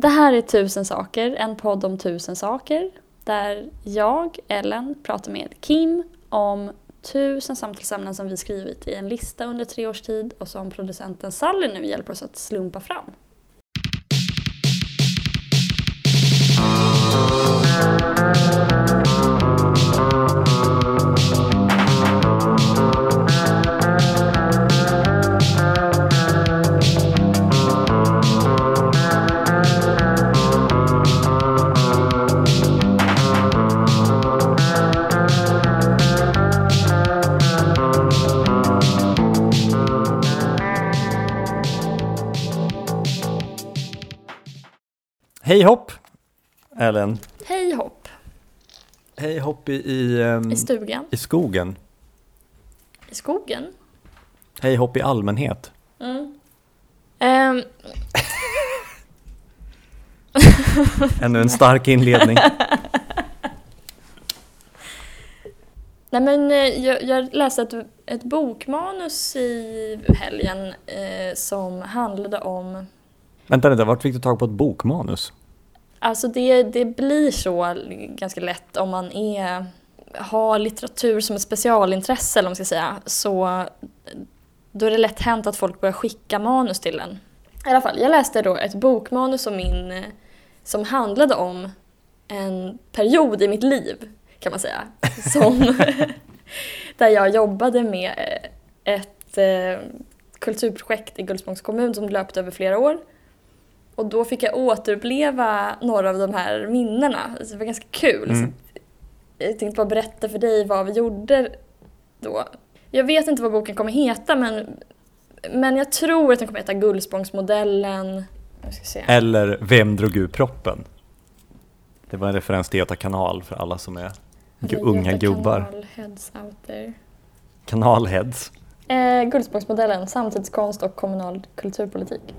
Det här är Tusen saker, en podd om tusen saker. Där jag, Ellen, pratar med Kim om tusen samtalsämnen som vi skrivit i en lista under tre års tid och som producenten Sally nu hjälper oss att slumpa fram. Hej hopp! Ellen. Hej hopp! Hej hopp i, i, um, I stugan? i skogen. I skogen? Hej hopp i allmänhet. Mm. Um. Ännu en stark inledning. Nej men eh, jag, jag läste ett, ett bokmanus i helgen eh, som handlade om Vänta lite, vart fick du tag på ett bokmanus? Alltså det, det blir så ganska lätt om man är, har litteratur som ett specialintresse eller man ska säga. Så då är det lätt hänt att folk börjar skicka manus till en. I alla fall, jag läste då ett bokmanus om min, som handlade om en period i mitt liv kan man säga. Som, där jag jobbade med ett eh, kulturprojekt i Gullspångs kommun som löpte över flera år. Och då fick jag återuppleva några av de här minnena. Så det var ganska kul. Mm. Så jag tänkte bara berätta för dig vad vi gjorde då. Jag vet inte vad boken kommer heta men, men jag tror att den kommer heta Gullspångsmodellen. Eller Vem drog ur proppen? Det var en referens till Göta kanal för alla som är gu- unga Göta gubbar. kanal, heads out there. Kanalheads. Eh, Gullspångsmodellen, samtidskonst och kommunal kulturpolitik.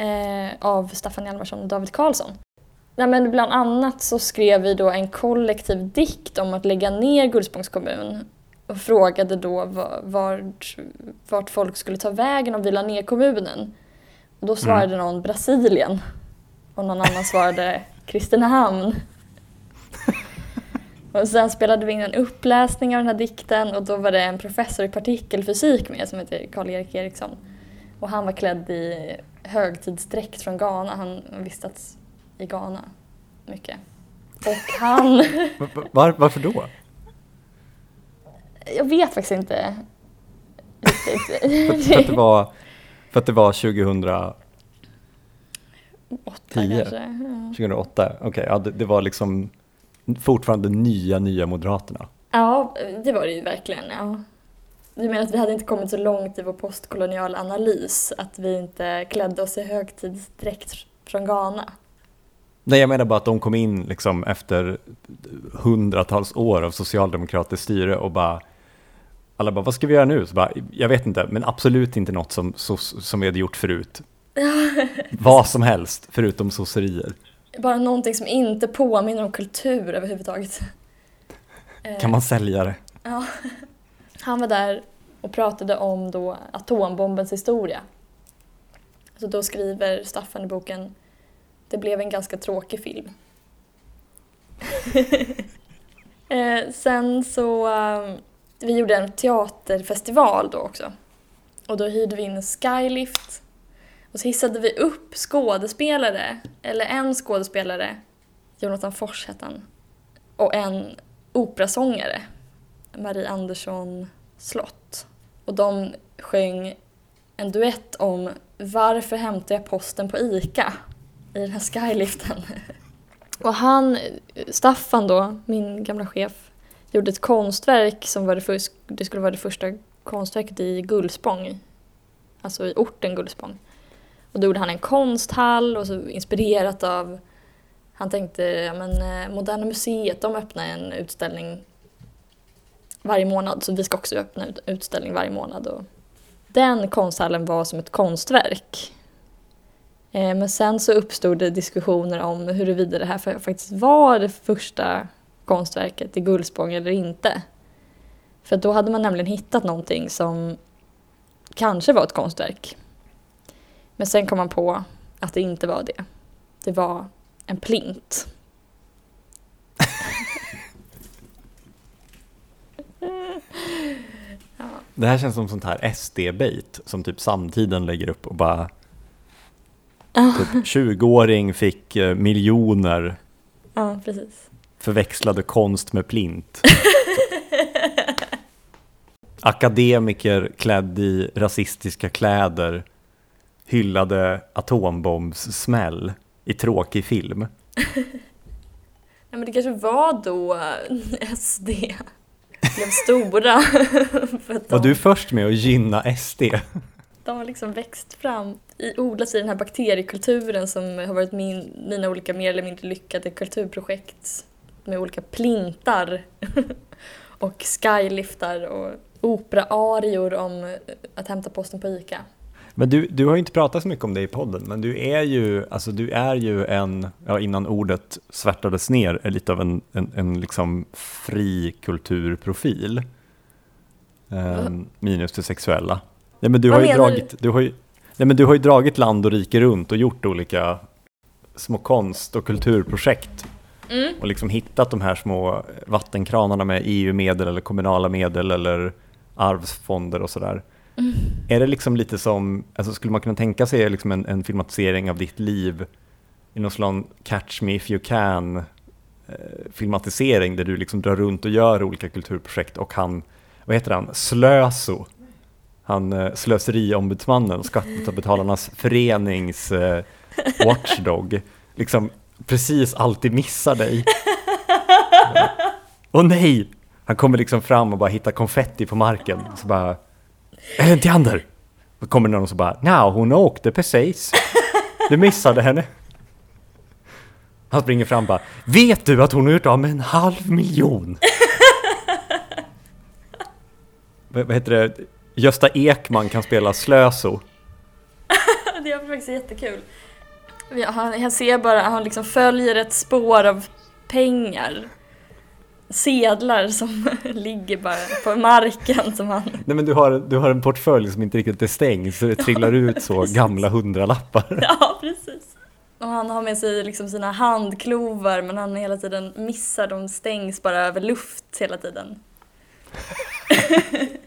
Eh, av Staffan Hjalmarsson och David Karlsson. Nej, men bland annat så skrev vi då en kollektiv dikt om att lägga ner Gullspångs kommun och frågade då va- vart, vart folk skulle ta vägen om vi la ner kommunen. Och då svarade någon Brasilien och någon annan svarade Kristinehamn. Och sen spelade vi in en uppläsning av den här dikten och då var det en professor i partikelfysik med som heter Karl-Erik Eriksson. Och han var klädd i högtidsdräkt från Ghana. Han vistats i Ghana mycket. Och han... Va- Var, varför då? Jag vet faktiskt inte För, för, att det var, för att det var 2000, Åtta Tio. kanske. Ja. 2008? Okej, ja, det, det var liksom fortfarande nya, nya Moderaterna. ja, det var det ju verkligen. Ja. Du menar att vi hade inte kommit så långt i vår postkoloniala analys att vi inte klädde oss i högtidsdräkt från Ghana? Nej, jag menar bara att de kom in liksom efter hundratals år av socialdemokratiskt styre och bara alla bara, vad ska vi göra nu? Så bara, jag vet inte, men absolut inte något som, som, vi hade gjort förut. vad som helst, förutom sosserier. Bara någonting som inte påminner om kultur överhuvudtaget. Kan man sälja det? Ja. Han var där och pratade om då atombombens historia. Så då skriver Staffan i boken Det blev en ganska tråkig film. eh, sen så, eh, vi gjorde en teaterfestival då också. Och då hyrde vi in en skylift. Och så hissade vi upp skådespelare, eller en skådespelare, Jonathan Fors hette han, och en operasångare, Marie Andersson Slott. Och de sjöng en duett om Varför hämtar jag posten på ICA? i den här skyliften. Och han, Staffan då, min gamla chef, gjorde ett konstverk som var det, för, det skulle vara det första konstverket i Gullspång. Alltså i orten Gullspång. Och då gjorde han en konsthall och så inspirerat av han tänkte, ja men eh, Moderna Museet, de öppnar en utställning varje månad så vi ska också öppna en utställning varje månad. Och den konsthallen var som ett konstverk. Eh, men sen så uppstod det diskussioner om huruvida det här faktiskt var det första konstverket i Gullspång eller inte. För då hade man nämligen hittat någonting som kanske var ett konstverk. Men sen kom man på att det inte var det. det var en plint. Det här känns som sånt här SD-bait som typ samtiden lägger upp och bara typ 20-åring fick eh, miljoner Ja, precis. förväxlade konst med plint. Akademiker klädd i rasistiska kläder hyllade atombombssmäll i tråkig film. Ja, men det kanske var då SD blev stora. Var du först med att gynna SD? de har liksom växt fram, i, odlats i den här bakteriekulturen som har varit min, mina olika mer eller mindre lyckade kulturprojekt med olika plintar och skyliftar och operaarior om att hämta posten på ICA. Men du, du har ju inte pratat så mycket om det i podden, men du är ju, alltså du är ju en, ja, innan ordet svärtades ner, är lite av en, en, en liksom fri kulturprofil. Ehm, minus det sexuella. Ja, men du Vad har ju dragit, du har ju, nej, men du har ju dragit land och rike runt och gjort olika små konst och kulturprojekt Mm. och liksom hittat de här små vattenkranarna med EU-medel eller kommunala medel eller arvsfonder och sådär. Mm. Är det liksom lite som, alltså skulle man kunna tänka sig liksom en, en filmatisering av ditt liv i någon slags Catch Me If You Can eh, filmatisering där du liksom drar runt och gör olika kulturprojekt och han, vad heter han, Slöso, han eh, slöseriombudsmannen, skattebetalarnas förenings eh, watchdog, liksom precis alltid missar dig. Åh nej! Han kommer liksom fram och bara hittar konfetti på marken. Så bara, Ellen Theander! Då kommer någon och så bara, nej hon åkte precis. Du missade henne. Han springer fram och bara, vet du att hon har gjort av med en halv miljon? vad, vad heter det? Gösta Ekman kan spela Slöso. Det är faktiskt jättekul. Ja, Han, han ser bara, han liksom följer ett spår av pengar. Sedlar som ligger bara på marken som han... Nej men du har, du har en portfölj som inte riktigt är stängd så det trillar ut så gamla hundralappar. Ja, precis. Och han har med sig liksom sina handklovar men han hela tiden missar, de stängs bara över luft hela tiden.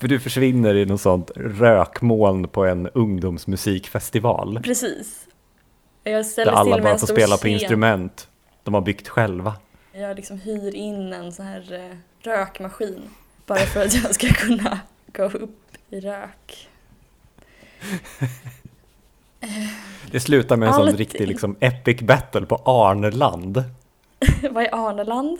För du försvinner i något sånt rökmoln på en ungdomsmusikfestival. Precis. Jag Där ställer alla till med bara får spela på scen. instrument de har byggt själva. Jag liksom hyr in en sån här eh, rökmaskin. Bara för att jag ska kunna gå upp i rök. Det slutar med en sån Alltid. riktig liksom, epic battle på Arneland. Vad är Arneland?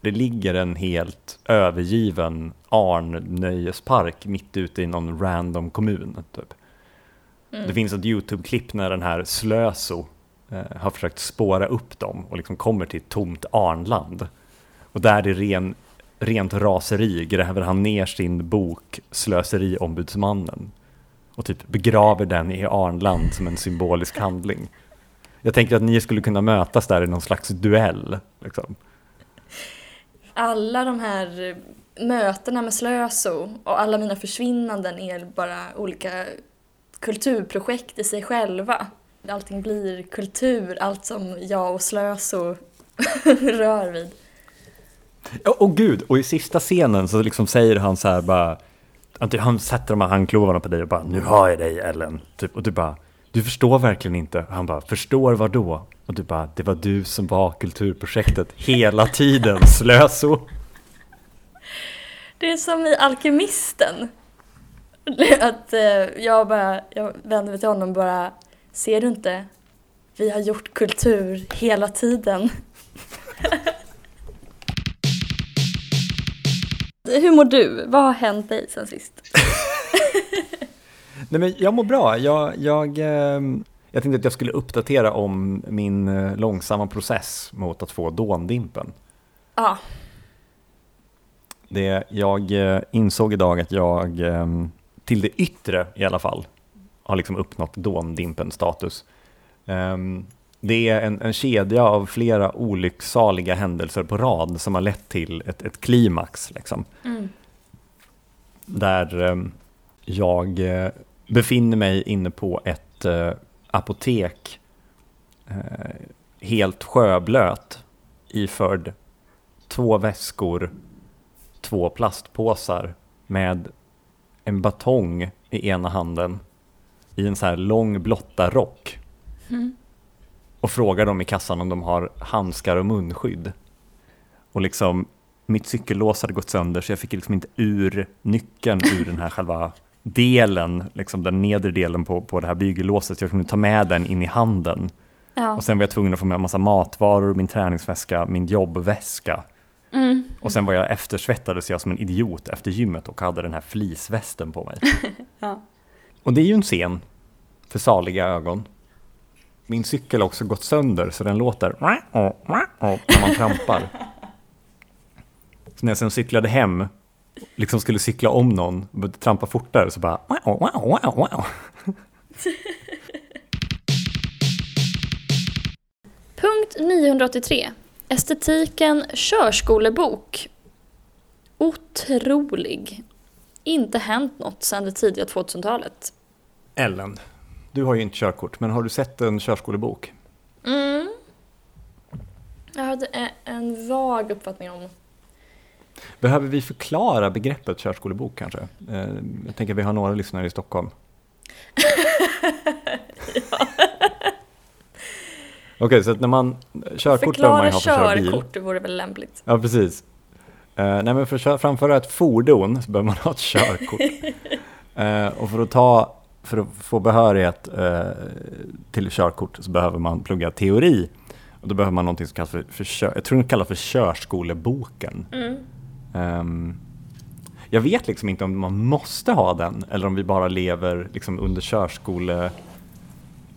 Det ligger en helt övergiven Arn-nöjespark mitt ute i någon random kommun. Typ. Mm. Det finns ett YouTube-klipp när den här Slöso Eh, har försökt spåra upp dem och liksom kommer till ett tomt Arnland. Och där i ren, rent raseri gräver han ner sin bok Slöseriombudsmannen och typ begraver den i Arnland som en symbolisk handling. Jag tänker att ni skulle kunna mötas där i någon slags duell. Liksom. Alla de här eh, mötena med Slöso och alla mina försvinnanden är bara olika kulturprojekt i sig själva. Allting blir kultur, allt som jag och Slöso rör vid. Åh oh, gud, och i sista scenen så liksom säger han så här bara att Han sätter de här handklovarna på dig och bara Nu har jag dig Ellen typ, Och du bara Du förstår verkligen inte Han bara Förstår vad då? Och du bara Det var du som var kulturprojektet hela tiden Slöso Det är som i Alkemisten. Att eh, jag bara, jag vänder mig till honom och bara Ser du inte? Vi har gjort kultur hela tiden. Hur mår du? Vad har hänt dig sen sist? Nej men jag mår bra Jag, jag, ehm, jag tänkte att jag skulle uppdatera om min eh, långsamma process mot att få dåndimpen Ja, Det, jag eh, insåg idag att jag ehm, till det yttre i alla fall har liksom uppnått dåndimpen-status. Ehm, Det är en, en kedja av flera olycksaliga händelser på rad som har lett till ett, ett klimax. Liksom, mm. där ehm, jag eh, befinner mig inne på ett eh, apotek eh, helt sjöblöt iförd två väskor, två plastpåsar med en batong i ena handen i en så här lång blotta rock Mm. och frågar dem i kassan om de har handskar och munskydd. Och liksom, mitt cykellås hade gått sönder så jag fick liksom inte ur nyckeln ur den här själva delen, liksom den nedre delen på, på det här bygellåset. Jag kunde ta med den in i handen. Ja. Och sen var jag tvungen att få med en massa matvaror, min träningsväska, min jobbväska. Mm. Och sen var jag eftersvettades jag som en idiot efter gymmet och hade den här fleecevästen på mig. Ja. Och det är ju en scen för saliga ögon. Min cykel har också gått sönder så den låter när man trampar. Så när jag sen cyklade hem, liksom skulle cykla om någon och började trampa fortare så bara Punkt 983. Estetiken körskolebok. Otrolig. Inte hänt något sedan det tidiga 2000-talet. Ellen, du har ju inte körkort, men har du sett en körskolebok? Mm. Jag hade e- en vag uppfattning om... Behöver vi förklara begreppet körskolebok kanske? Eh, Jag tänker att vi har några lyssnare i Stockholm. Okej, så att när man... Körkort behöver man ju ha för att köra bil. körkort, det vore väl lämpligt. Ja, precis. Eh, nej, men för att framföra ett fordon så behöver man ha ett körkort. Eh, och för att, ta, för att få behörighet eh, till körkort så behöver man plugga teori. Och då behöver man någonting som kallas för, för kör, jag tror kallas för körskoleboken. Mm. Ehm, jag vet liksom inte om man måste ha den eller om vi bara lever liksom under körskole...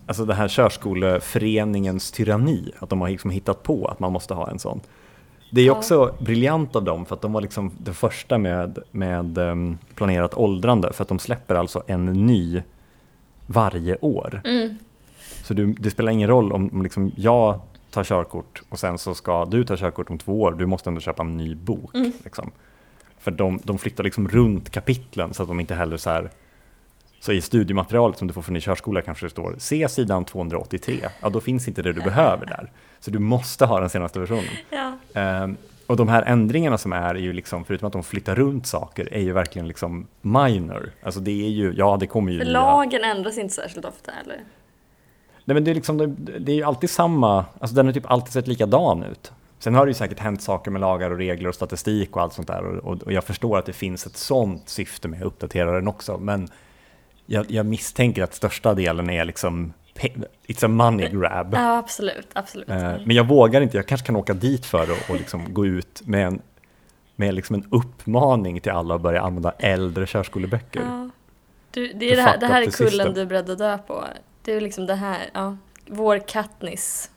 Alltså det här körskoleföreningens tyranni, att de har liksom hittat på att man måste ha en sån. Det är också briljant av dem för att de var liksom det första med, med ehm, planerat åldrande för att de släpper alltså en ny varje år. Mm. Så du, det spelar ingen roll om, om liksom jag tar körkort och sen så ska du ta körkort om två år, du måste ändå köpa en ny bok. Mm. Liksom. För de, de flyttar liksom runt kapitlen så att de inte heller så här så i studiematerialet som du får från din körskola kanske det står se sidan 283, ja då finns inte det du behöver där. Så du måste ha den senaste versionen. Ja. Ehm, och de här ändringarna som är, är ju liksom, förutom att de flyttar runt saker, är ju verkligen liksom minor. Alltså det är ju, ja det kommer ju För nya- lagen ändras inte särskilt ofta eller? Nej men det är, liksom, det, är ju alltid samma, alltså den har typ alltid sett likadan ut. Sen har det ju säkert hänt saker med lagar och regler och statistik och allt sånt där och, och, jag förstår att det finns ett sånt syfte med att uppdatera den också men jag, jag misstänker att största delen är liksom It's a money grab. Ja, absolut. absolut. Eh, Men jag vågar inte, jag kanske kan åka dit för att och liksom gå ut med en, med liksom en uppmaning till alla att börja använda äldre körskoleböcker. Ja. Du, det, är det, här, det här är kullen du är beredd att dö på. Det är liksom det här, ja. Vår Katniss.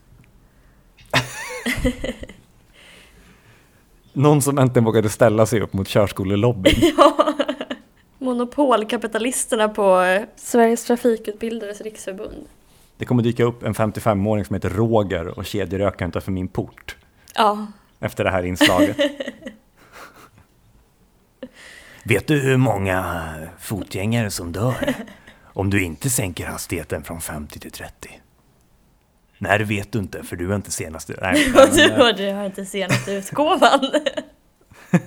Någon som äntligen vågade ställa sig upp mot körskolelobbyn. Ja. Monopolkapitalisterna på eh, Sveriges trafikutbildares riksförbund. Det kommer dyka upp en 55-åring som heter Roger och kedjerökar utanför min port Ja. efter det här inslaget. Vet du hur många fotgängare som dör om du inte sänker hastigheten från 50 till 30? Nej, det vet du inte, för du är inte senaste... Nej, du eh, har inte senaste utgåvan.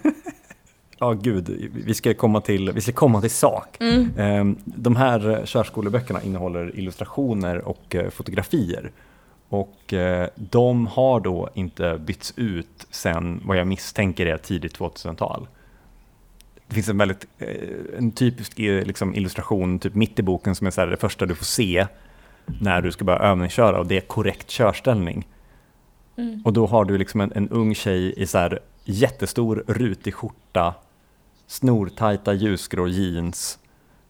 Ja, gud, vi ska komma till, vi ska komma till sak. Mm. Ehm, De här körskoleböckerna innehåller illustrationer och eh, fotografier. Och eh, de har då inte bytts ut sen vad jag misstänker är tidigt 2000-tal. Det finns en väldigt, eh, en typisk liksom, illustration typ mitt i boken som är så här, det första du får se när du ska börja övningsköra och det är korrekt körställning. Mm. Och då har du liksom en, en ung tjej i så här jättestor rutig skjorta, snortajta ljusgrå jeans,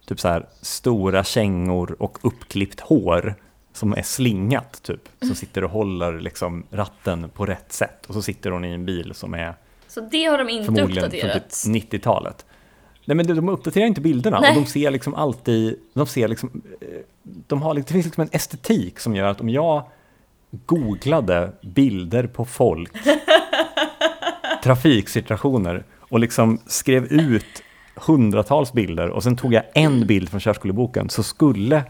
typ så här stora kängor och uppklippt hår som är slingat typ. Som sitter och håller liksom ratten på rätt sätt. Och så sitter hon i en bil som är Så det har de inte förmodligen från uppdaterat. typ 90-talet. Nej men de- uppdaterar inte bilderna Nej. och de ser liksom alltid, de ser liksom, eh, de har, det finns liksom en estetik som gör att om jag googlade bilder på folk, trafiksituationer och liksom skrev ut hundratals bilder och sen tog jag en bild från körskoleboken så skulle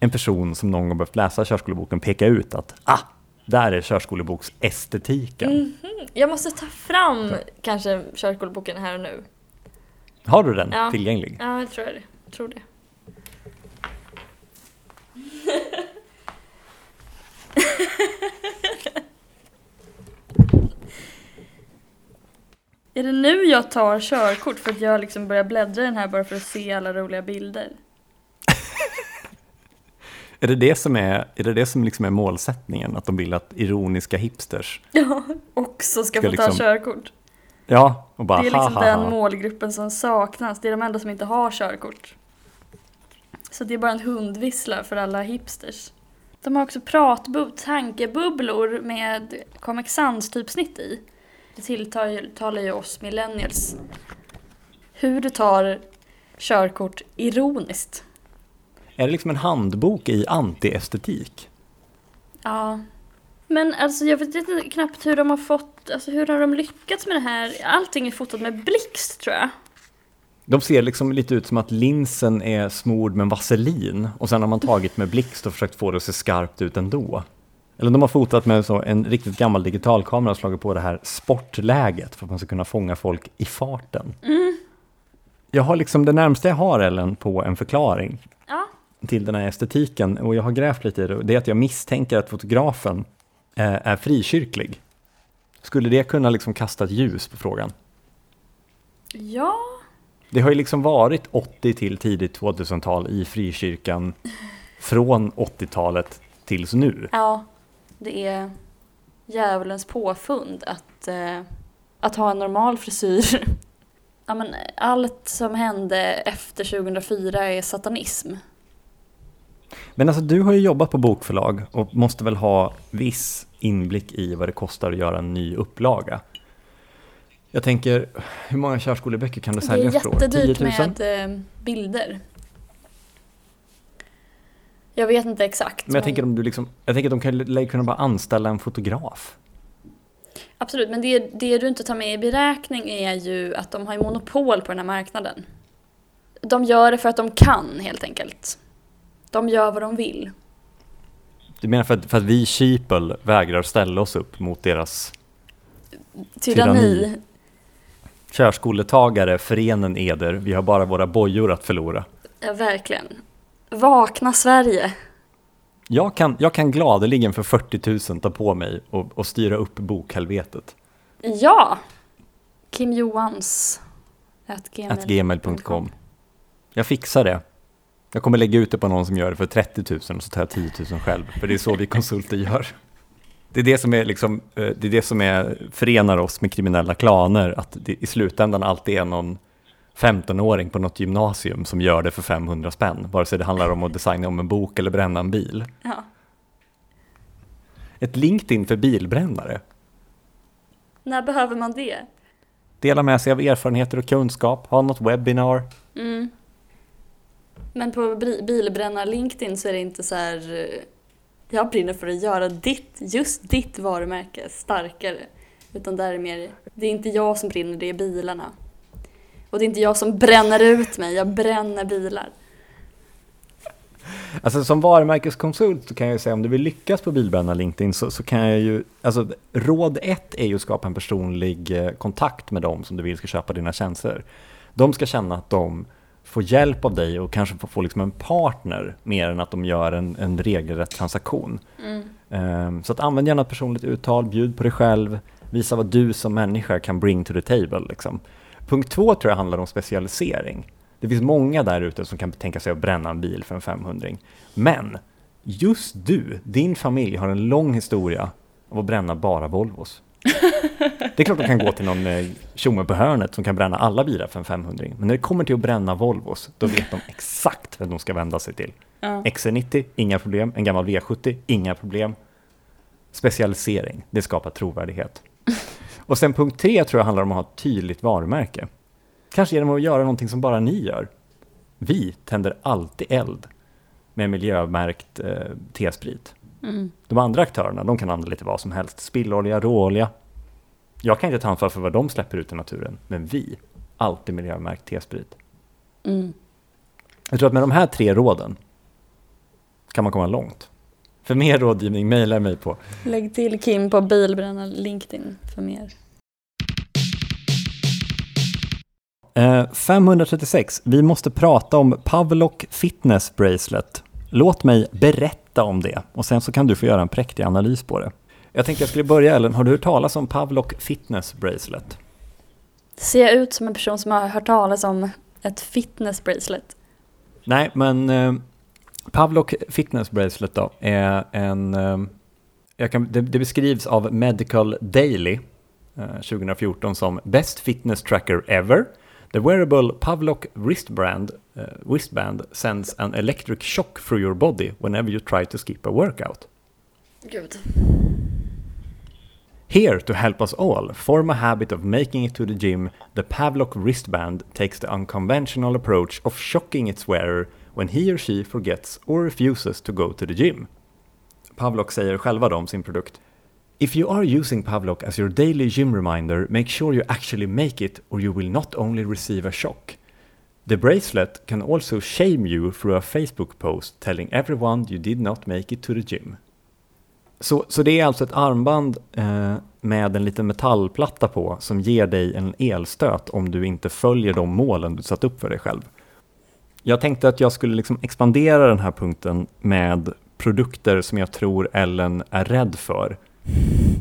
en person som någon gång behövt läsa körskoleboken peka ut att ah, där är körskoleboksestetiken. Mhm. Jag måste ta fram kanske körkoleboken här och nu. Har du den Ja. tillgänglig? Ja, jag tror det. Jag tror det. Är det nu jag tar körkort för att jag liksom börjar bläddra i den här bara för att se alla roliga bilder? Är det det som är, är, det det som liksom är målsättningen? Att de vill att ironiska hipsters, Ja, också ska, Ska få ta liksom- körkort. ja, och bara Det är liksom ha, den ha. målgruppen som saknas. Det är de enda som inte har körkort. Så det är bara en hundvissla för alla hipsters. De har också pratbub, tankebubblor med Comic Sans-typsnitt i. Det tilltalar ju oss millennials. Hur du tar körkort ironiskt. Är det liksom en handbok i antiestetik? Ja. Men alltså jag vet inte knappt hur de har fått, alltså hur har de lyckats med det här? Allting är fotat med blixt tror jag. De ser liksom lite ut som att linsen är smord med vaselin och sen har man tagit med blixt och försökt få det att se skarpt ut ändå. Eller de har fotat med så en riktigt gammal digitalkamera och slagit på det här sportläget för att man ska kunna fånga folk i farten. Jag har liksom det närmaste jag har Ellen på en förklaring Ja. till den här estetiken och jag har grävt lite i det. Det är att jag misstänker att fotografen eh, är frikyrklig. Skulle det kunna liksom kasta ett ljus på frågan? Ja. Det har ju liksom varit 80 till tidigt 2000-tal i frikyrkan från 80-talet tills nu. Ja, det är djävulens påfund att, eh, att ha en normal frisyr. ja, men allt som hände efter 2004 är satanism. Men alltså du har ju jobbat på bokförlag och måste väl ha viss inblick i vad det kostar att göra en ny upplaga. Jag tänker, hur många körskoleböcker kan det Det är säljas per år? 10 jättedyrt 000? med eh, bilder. Jag vet inte exakt. Men jag tänker om du liksom, jag tänker att de kan kunna bara anställa en fotograf. Absolut, men det, det du inte tar med i beräkning är ju att de har ju monopol på den här marknaden. De gör det för att de kan helt enkelt. De gör vad de vill. Du menar för att, för att vi sheeple vägrar ställa oss upp mot deras Tyranni. Tyranni. körskoletagare, förenen eder, vi har bara våra bojor att förlora. Ja, verkligen. Vakna Sverige. Jag kan, jag kan gladeligen för 40 000 ta på mig och, och styra upp bokhelvetet. Ja! Kim Johans. Gmail.com. Jag fixar det. Jag kommer lägga ut det på någon som gör det för 30 000 och så tar jag 10 000 själv. För det är så vi konsulter gör. Det är det som, är liksom, eh, det är det som är, förenar oss med kriminella klaner. Att det i slutändan alltid är någon 15-åring på något gymnasium som gör det för 500 spänn. Vare sig det handlar om att designa om en bok eller bränna en bil. Ja. Ett LinkedIn för bilbrännare. När behöver man det? Dela med sig av erfarenheter och kunskap. Ha något webbinar. Mm. Men på bri- bilbrännar LinkedIn så är det inte så här. eh, Jag brinner för att göra ditt, just ditt varumärke starkare. Utan där är mer, det är inte jag som brinner, det är bilarna. Och det är inte jag som bränner ut mig, jag bränner bilar. Alltså som varumärkeskonsult så kan jag ju säga om du vill lyckas på bilbränna LinkedIn så, så kan jag ju, alltså råd ett är ju att skapa en personlig eh, kontakt med dem som du vill ska köpa dina tjänster. De ska känna att de får hjälp av dig och kanske får få liksom en partner mer än att de gör en, en regelrätt transaktion. Ehm, Så att använd gärna ett personligt uttal, bjud på dig själv, visa vad du som människa kan bring to the table. Liksom. Punkt två tror jag handlar om specialisering. Det finns många där ute som kan tänka sig att bränna en bil för en 500 Men just du, din familj har en lång historia av att bränna bara Volvos. Det är klart de kan gå till någon eh, tjomme på hörnet som kan bränna alla bilar för en 500 Men när det kommer till att bränna Volvos, då vet de exakt vem de ska vända sig till. Ja. XC90, inga problem. En gammal V70, inga problem. Specialisering, det skapar trovärdighet. Och sen punkt tre tror jag handlar om att ha ett tydligt varumärke. Kanske genom att göra någonting som bara ni gör. Vi tänder alltid eld med miljömärkt eh, T-sprit. Mm. De andra aktörerna, de kan använda lite vad som helst. Spillolja, råolja. Jag kan inte ta ansvar för vad de släpper ut i naturen, men vi, alltid miljömärkt T-sprit. Mm. Jag tror att med de här tre råden kan man komma långt. För mer rådgivning, mejla mig på Lägg till Kim på bilbränna LinkedIn för mer. 536. Vi måste prata om Pavlok Fitness Bracelet. Låt mig berätta om det och sen så kan du få göra en präktig analys på det. Jag tänkte jag skulle börja, Ellen. Har du hört talas om Pavlok Fitness Bracelet? Ser jag ut som en person som har hört talas om ett fitness bracelet? Nej, men eh, Pavlok Fitness Bracelet då är en... Eh, jag kan, det, det beskrivs av Medical Daily eh, 2014 som Best Fitness Tracker Ever. The wearable Pavlok wristband, uh, wristband sends an electric shock through your body whenever you try to skip a workout. Gud. Here to help us all form a habit of making it to the gym, the Pavlok wristband takes the unconventional approach of shocking its wearer when he or she forgets or refuses to go to the gym. Pavlok säger själva då om sin produkt. If you are using Pavlok as your daily gym reminder, make sure you actually make it or you will not only receive a shock. The bracelet can also shame you through a Facebook post telling everyone you did not make it to the gym. Så, så det är alltså ett armband eh, med en liten metallplatta på som ger dig en elstöt om du inte följer de målen du satt upp för dig själv. Jag tänkte att jag skulle liksom expandera den här punkten med produkter som jag tror Ellen är rädd för.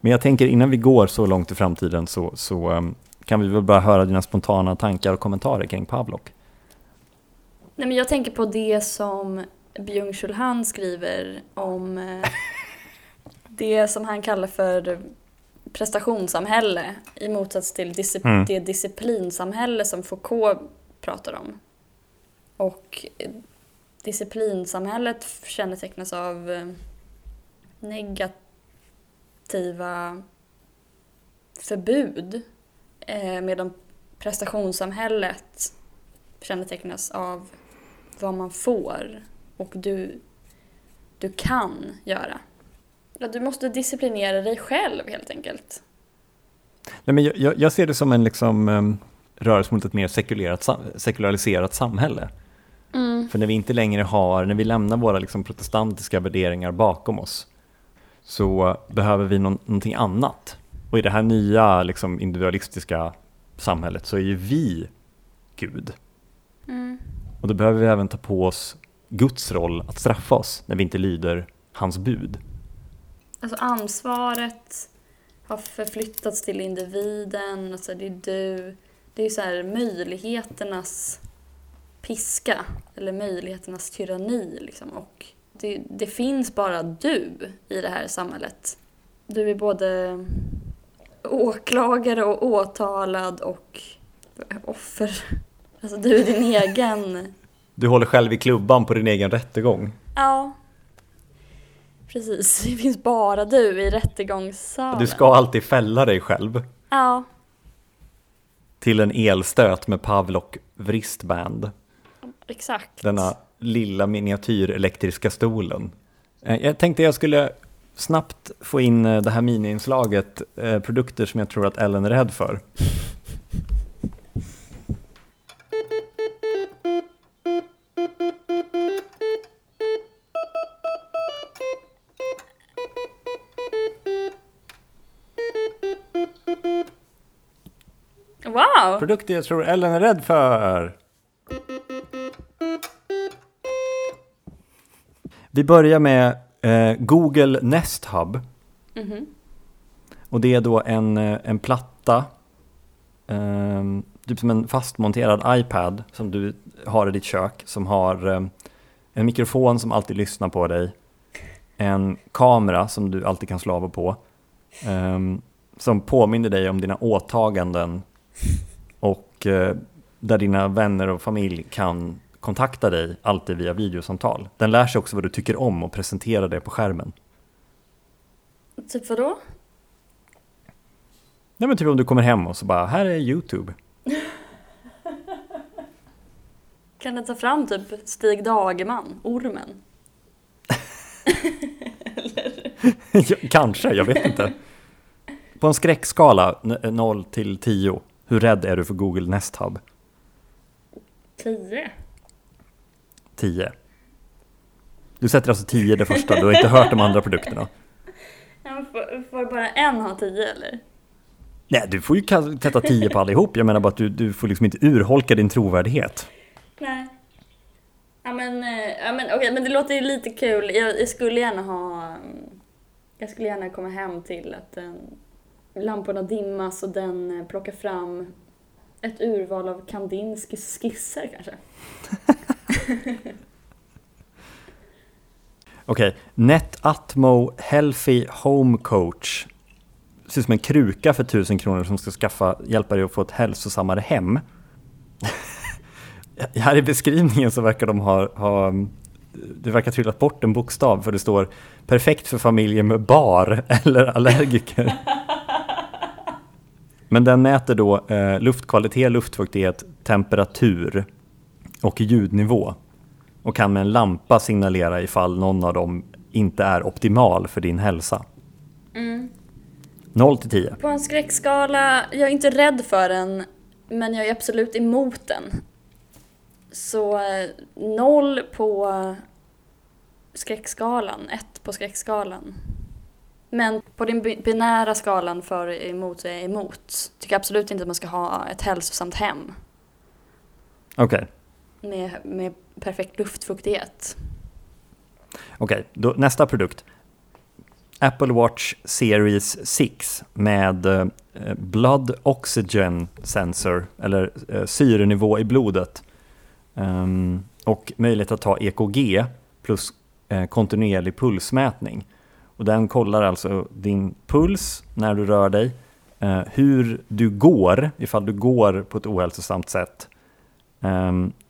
Men jag tänker innan vi går så långt i framtiden så, så um, kan vi väl bara höra dina spontana tankar och kommentarer kring Pavlok. Nej, men jag tänker på det som Byung-Chul Han skriver om eh, det som han kallar för prestationssamhälle i motsats till disci- Mm. det disciplinsamhälle som Foucault pratar om. Och eh, disciplinsamhället kännetecknas av eh, negativa förbud eh, medan prestationssamhället kännetecknas av vad man får och du, du kan göra. Du måste disciplinera dig själv helt enkelt. Nej, men jag- jag, ser det som en liksom, eh, rörelse mot ett mer sekulerat, sekulariserat samhälle. För när vi inte längre har, när vi lämnar våra liksom protestantiska värderingar bakom oss så behöver vi någon, någonting annat. Och i det här nya liksom, individualistiska samhället så är ju vi Gud. Och då behöver vi även ta på oss Guds roll att straffa oss när vi inte lyder hans bud. Alltså ansvaret har förflyttats till individen, alltså det är du. Det är så här möjligheternas piska, eller möjligheternas tyranni liksom. Och det, det finns bara du i det här samhället. Du är både åklagare och åtalad och offer. Alltså du är din egen... Du håller själv i klubban på din egen rättegång. Ja. Precis, det finns bara du i rättegångssalen. Du ska alltid fälla dig själv Ja, till en elstöt med Pavlok wristband. Exakt. Denna lilla miniatyr elektriska stolen. Eh, Jag tänkte jag skulle snabbt få in eh, det här miniinslaget, eh, produkter som jag tror att Ellen är rädd för. Wow! Produkter jag tror Ellen är rädd för. Vi börjar med eh, Google Nest Hub. Mhm. Och det är då en, eh, en platta, ehm, typ som en fastmonterad iPad som du har i ditt kök, som har ehm, en mikrofon som alltid lyssnar på dig, en kamera som du alltid kan slå av och på, ehm, som påminner dig om dina åtaganden och eh, där dina vänner och familj kan kontakta dig alltid via videosamtal. Den lär sig också vad du tycker om och presenterar det på skärmen. Typ vadå? Nej men typ om du kommer hem och så bara, här är YouTube. Kan den ta fram typ Stig Dagerman, ormen? Kanske, jag vet inte. På en skräckskala, n- 0 till 10, hur rädd är du för Google Nest Hub? 10. 10. Du sätter alltså 10 det första, du har inte hört de andra produkterna. Ja, får, får bara en ha tio eller? Nej, du får ju sätta 10 på allihop. Jag menar bara att du, du får liksom inte urholka din trovärdighet. Nej. Ja men, eh, ja, men okej, men det låter ju lite kul. Jag, jag skulle gärna ha... Jag skulle gärna komma hem till att den, lamporna dimmas och den eh, plockar fram ett urval av Kandinskis skisser kanske. Okej, NetAtmo Healthy Home Coach. Ser ut som en kruka för 1000 kronor som ska skaffa, hjälpa dig att få ett hälsosammare hem. Här i beskrivningen så verkar de ha, ha det verkar ha trillat bort en bokstav för det står perfekt för familjer med bar eller allergiker. Men den mäter då eh, luftkvalitet, luftfuktighet, temperatur och ljudnivå och kan med en lampa signalera ifall någon av dem inte är optimal för din hälsa. 0 till 10. På en skräckskala, jag är inte rädd för den, men jag är absolut emot den. Så eh, noll på skräckskalan, ett på skräckskalan. Men på den bi- binära skalan för emot så är jag emot. Tycker absolut inte att man ska ha ett hälsosamt hem Okej, med, med perfekt luftfuktighet. okej. okay, nästa produkt. Apple Watch Series 6 med eh, Blood Oxygen Sensor, eller eh, syrenivå i blodet. Ehm, och möjlighet att ta EKG plus eh, kontinuerlig pulsmätning. Och den kollar alltså din puls när du rör dig, eh, hur du går, ifall du går på ett ohälsosamt sätt,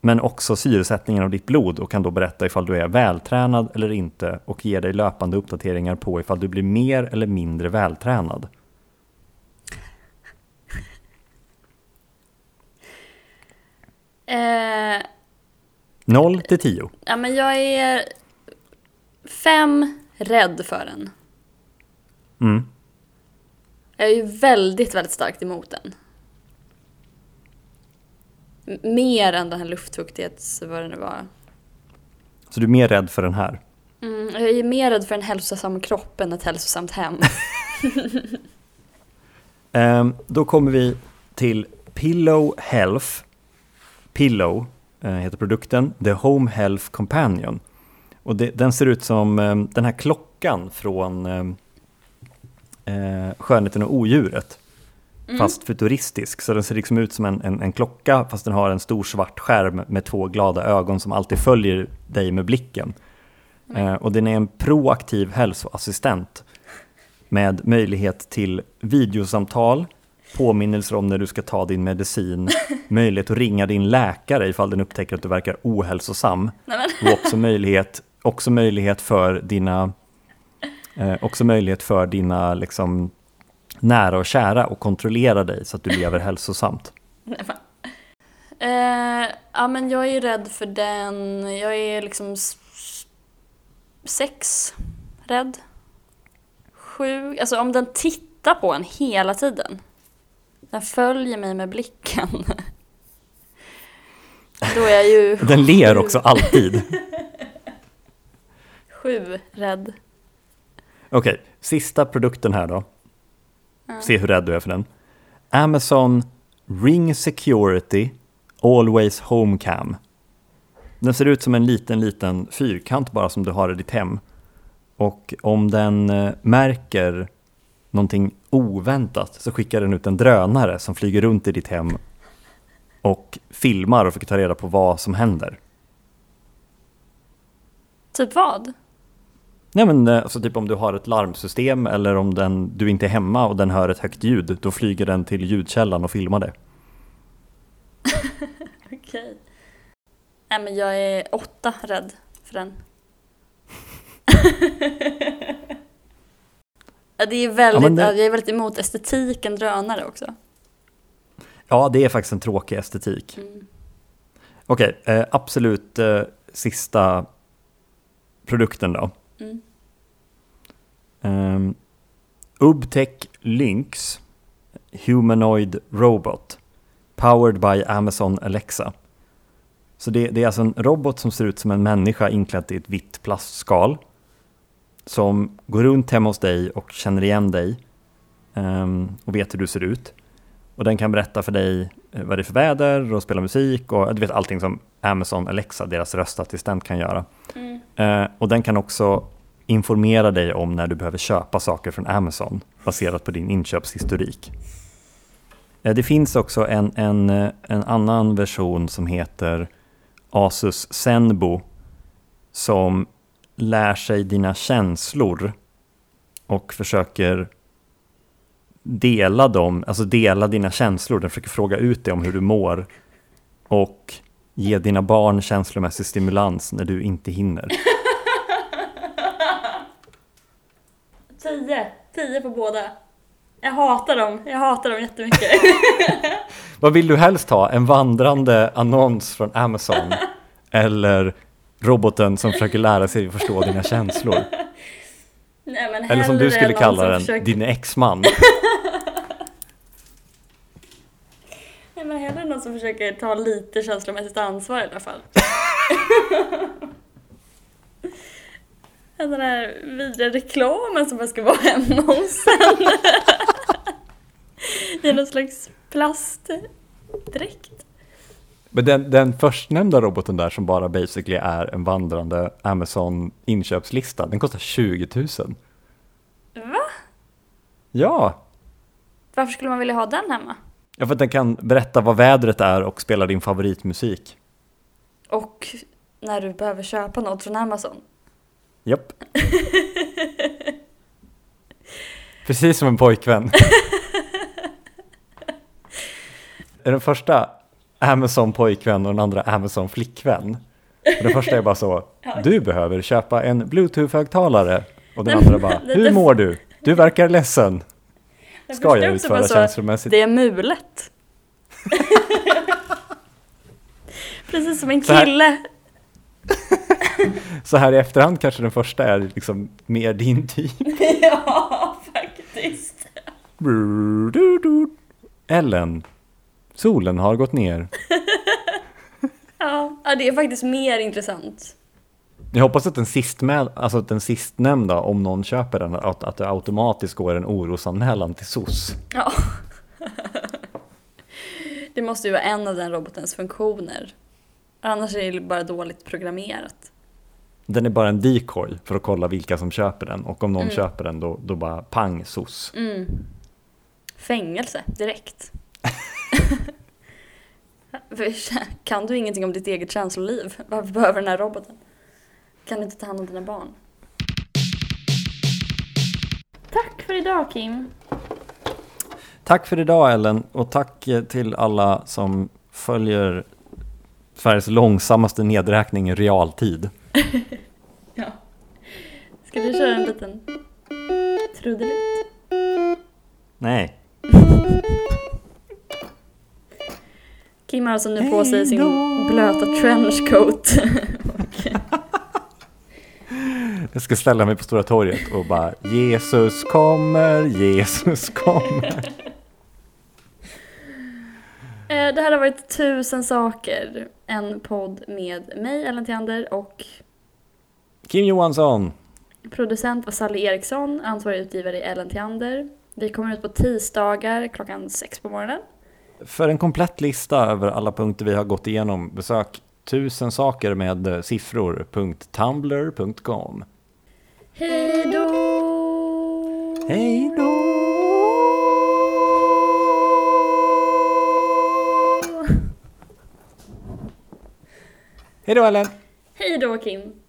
men också syresättningen av ditt blod och kan då berätta ifall du är vältränad eller inte och ge dig löpande uppdateringar på ifall du blir mer eller mindre vältränad. Eh, 0 till 10. ja, men jag är fem rädd för den. Mm. Jag är ju väldigt, väldigt starkt emot den. Mer än den här luftfuktighets... vad det nu var. Så du är mer rädd för den här. Mm, jag är mer rädd för en hälsosam kropp än ett hälsosamt hem. Ehm, då kommer vi till Pillow Health. Pillow eh, heter produkten. The Home Health Companion. Och det, den ser ut som eh, den här klockan från eh, eh, Skönheten och odjuret. Fast futuristisk. Så den ser liksom ut som en, en, en klocka fast den har en stor svart skärm med två glada ögon som alltid följer dig med blicken. Eh, och den är en proaktiv hälsoassistent med möjlighet till videosamtal, påminnelser om när du ska ta din medicin, möjlighet att ringa din läkare ifall den upptäcker att du verkar ohälsosam och också möjlighet, också möjlighet för dina eh, också möjlighet för dina liksom, nära och kära att kontrollera dig så att du lever hälsosamt. nej. Eh, ja, men jag är rädd för den. Jag är liksom sex rädd. Sju. Alltså om den tittar på en hela tiden. Den följer mig med blicken. Då är jag ju Den ler också alltid. sju rädd. Okej, sista produkten här då. Se hur rädd du är för den. Amazon Ring Security Always Home Cam. Den ser ut som en liten, liten fyrkant bara som du har i ditt hem. Och om den eh, märker någonting oväntat så skickar den ut en drönare som flyger runt i ditt hem och filmar och försöker ta reda på vad som händer. Typ vad? Nej men eh, alltså typ om du har ett larmsystem eller om den, du inte är hemma och den hör ett högt ljud, då flyger den till ljudkällan och filmar det. Okej. Nej men jag är åtta rädd för den. Ja, det är väldigt, Ja, det- jag är väldigt emot estetiken drönare också. Ja, det är faktiskt en tråkig estetik. Mm. Okej, eh, absolut eh, sista produkten då. Mm. Ehm, um, Ubtech Lynx Humanoid Robot Powered by Amazon Alexa. Så det, det är alltså en robot som ser ut som en människa inklädd i ett vitt plastskal. Som går runt hemma hos dig och känner igen dig um, och vet hur du ser ut. Och den kan berätta för dig vad det är för väder och spela musik och du vet allting som Amazon Alexa, deras röstassistent, kan göra. Mm. Eh, och den kan också informera dig om när du behöver köpa saker från Amazon baserat på din inköpshistorik. Eh, det finns också en, en, eh, en annan version som heter Asus Zenbo som lär sig dina känslor och försöker dela dem, alltså dela dina känslor. Den försöker fråga ut dig om hur du mår och ge dina barn känslomässig stimulans när du inte hinner. Tio. Tio på båda. Jag hatar dem. Jag hatar dem jättemycket. Vad vill du helst ha? En vandrande annons från Amazon eller roboten som försöker lära sig att förstå dina känslor? Nej, men Eller som du skulle kalla den, försöker- din exman. Nej, men hellre någon som försöker ta lite känslomässigt ansvar i alla fall. Den där vidriga reklamen som jag ska vara hemma hos en. I någon slags plastdräkt. Men den, den förstnämnda roboten där som bara basically är en vandrande Amazon inköpslista, den kostar 20 000. Va? Ja, Varför skulle man vilja ha den hemma? Ja för att den kan berätta vad vädret är och spela din favoritmusik. Och när du behöver köpa något från Amazon. Japp. Precis som en pojkvän. är den första Amazon pojkvän och den andra Amazon flickvän. Och den första är bara så, du behöver köpa en bluetooth-högtalare. Och den andra bara, hur mår du? Du verkar ledsen. Ska jag utföra bara så, känslomässigt? Det är mulet. Precis som en kille. Så här i efterhand kanske den första är liksom mer din typ. ja, faktiskt. Ellen, solen har gått ner. Ja, det är faktiskt mer intressant. Jag hoppas att den, sistmed, alltså att den sistnämnda, om någon köper den, att, att det automatiskt går en orosanmälan till SOS. Ja. Det måste ju vara en av den robotens funktioner. Annars är det bara dåligt programmerat. Den är bara en decoy för att kolla vilka som köper den och om någon Mm. köper den då, då bara pang SOS. Mm. Fängelse, direkt. Kan du ingenting om ditt eget känsloliv? Varför behöver den här roboten? Kan du inte ta hand om dina barn? Tack för idag Kim. Tack för idag Ellen och tack eh, till alla som följer Sveriges långsammaste nedräkning i realtid. Ja. Ska du köra en liten trudelutt? Nej. Kim har alltså nu på sig sin blöta trenchcoat. Jag ska ställa mig på Stora torget och bara Jesus kommer, Jesus kommer. Eh, Det här har varit Tusen saker. En podd med mig, Ellen Theander, och Kim Johansson. producent var Sally Eriksson, ansvarig utgivare är Ellen Theander. Vi kommer ut på tisdagar klockan sex på morgonen. För en komplett lista över alla punkter vi har gått igenom, besök tusen saker med eh, siffror.tumblr.com. Hej då! Hej då! Hej då Ellen! Hej då Kim!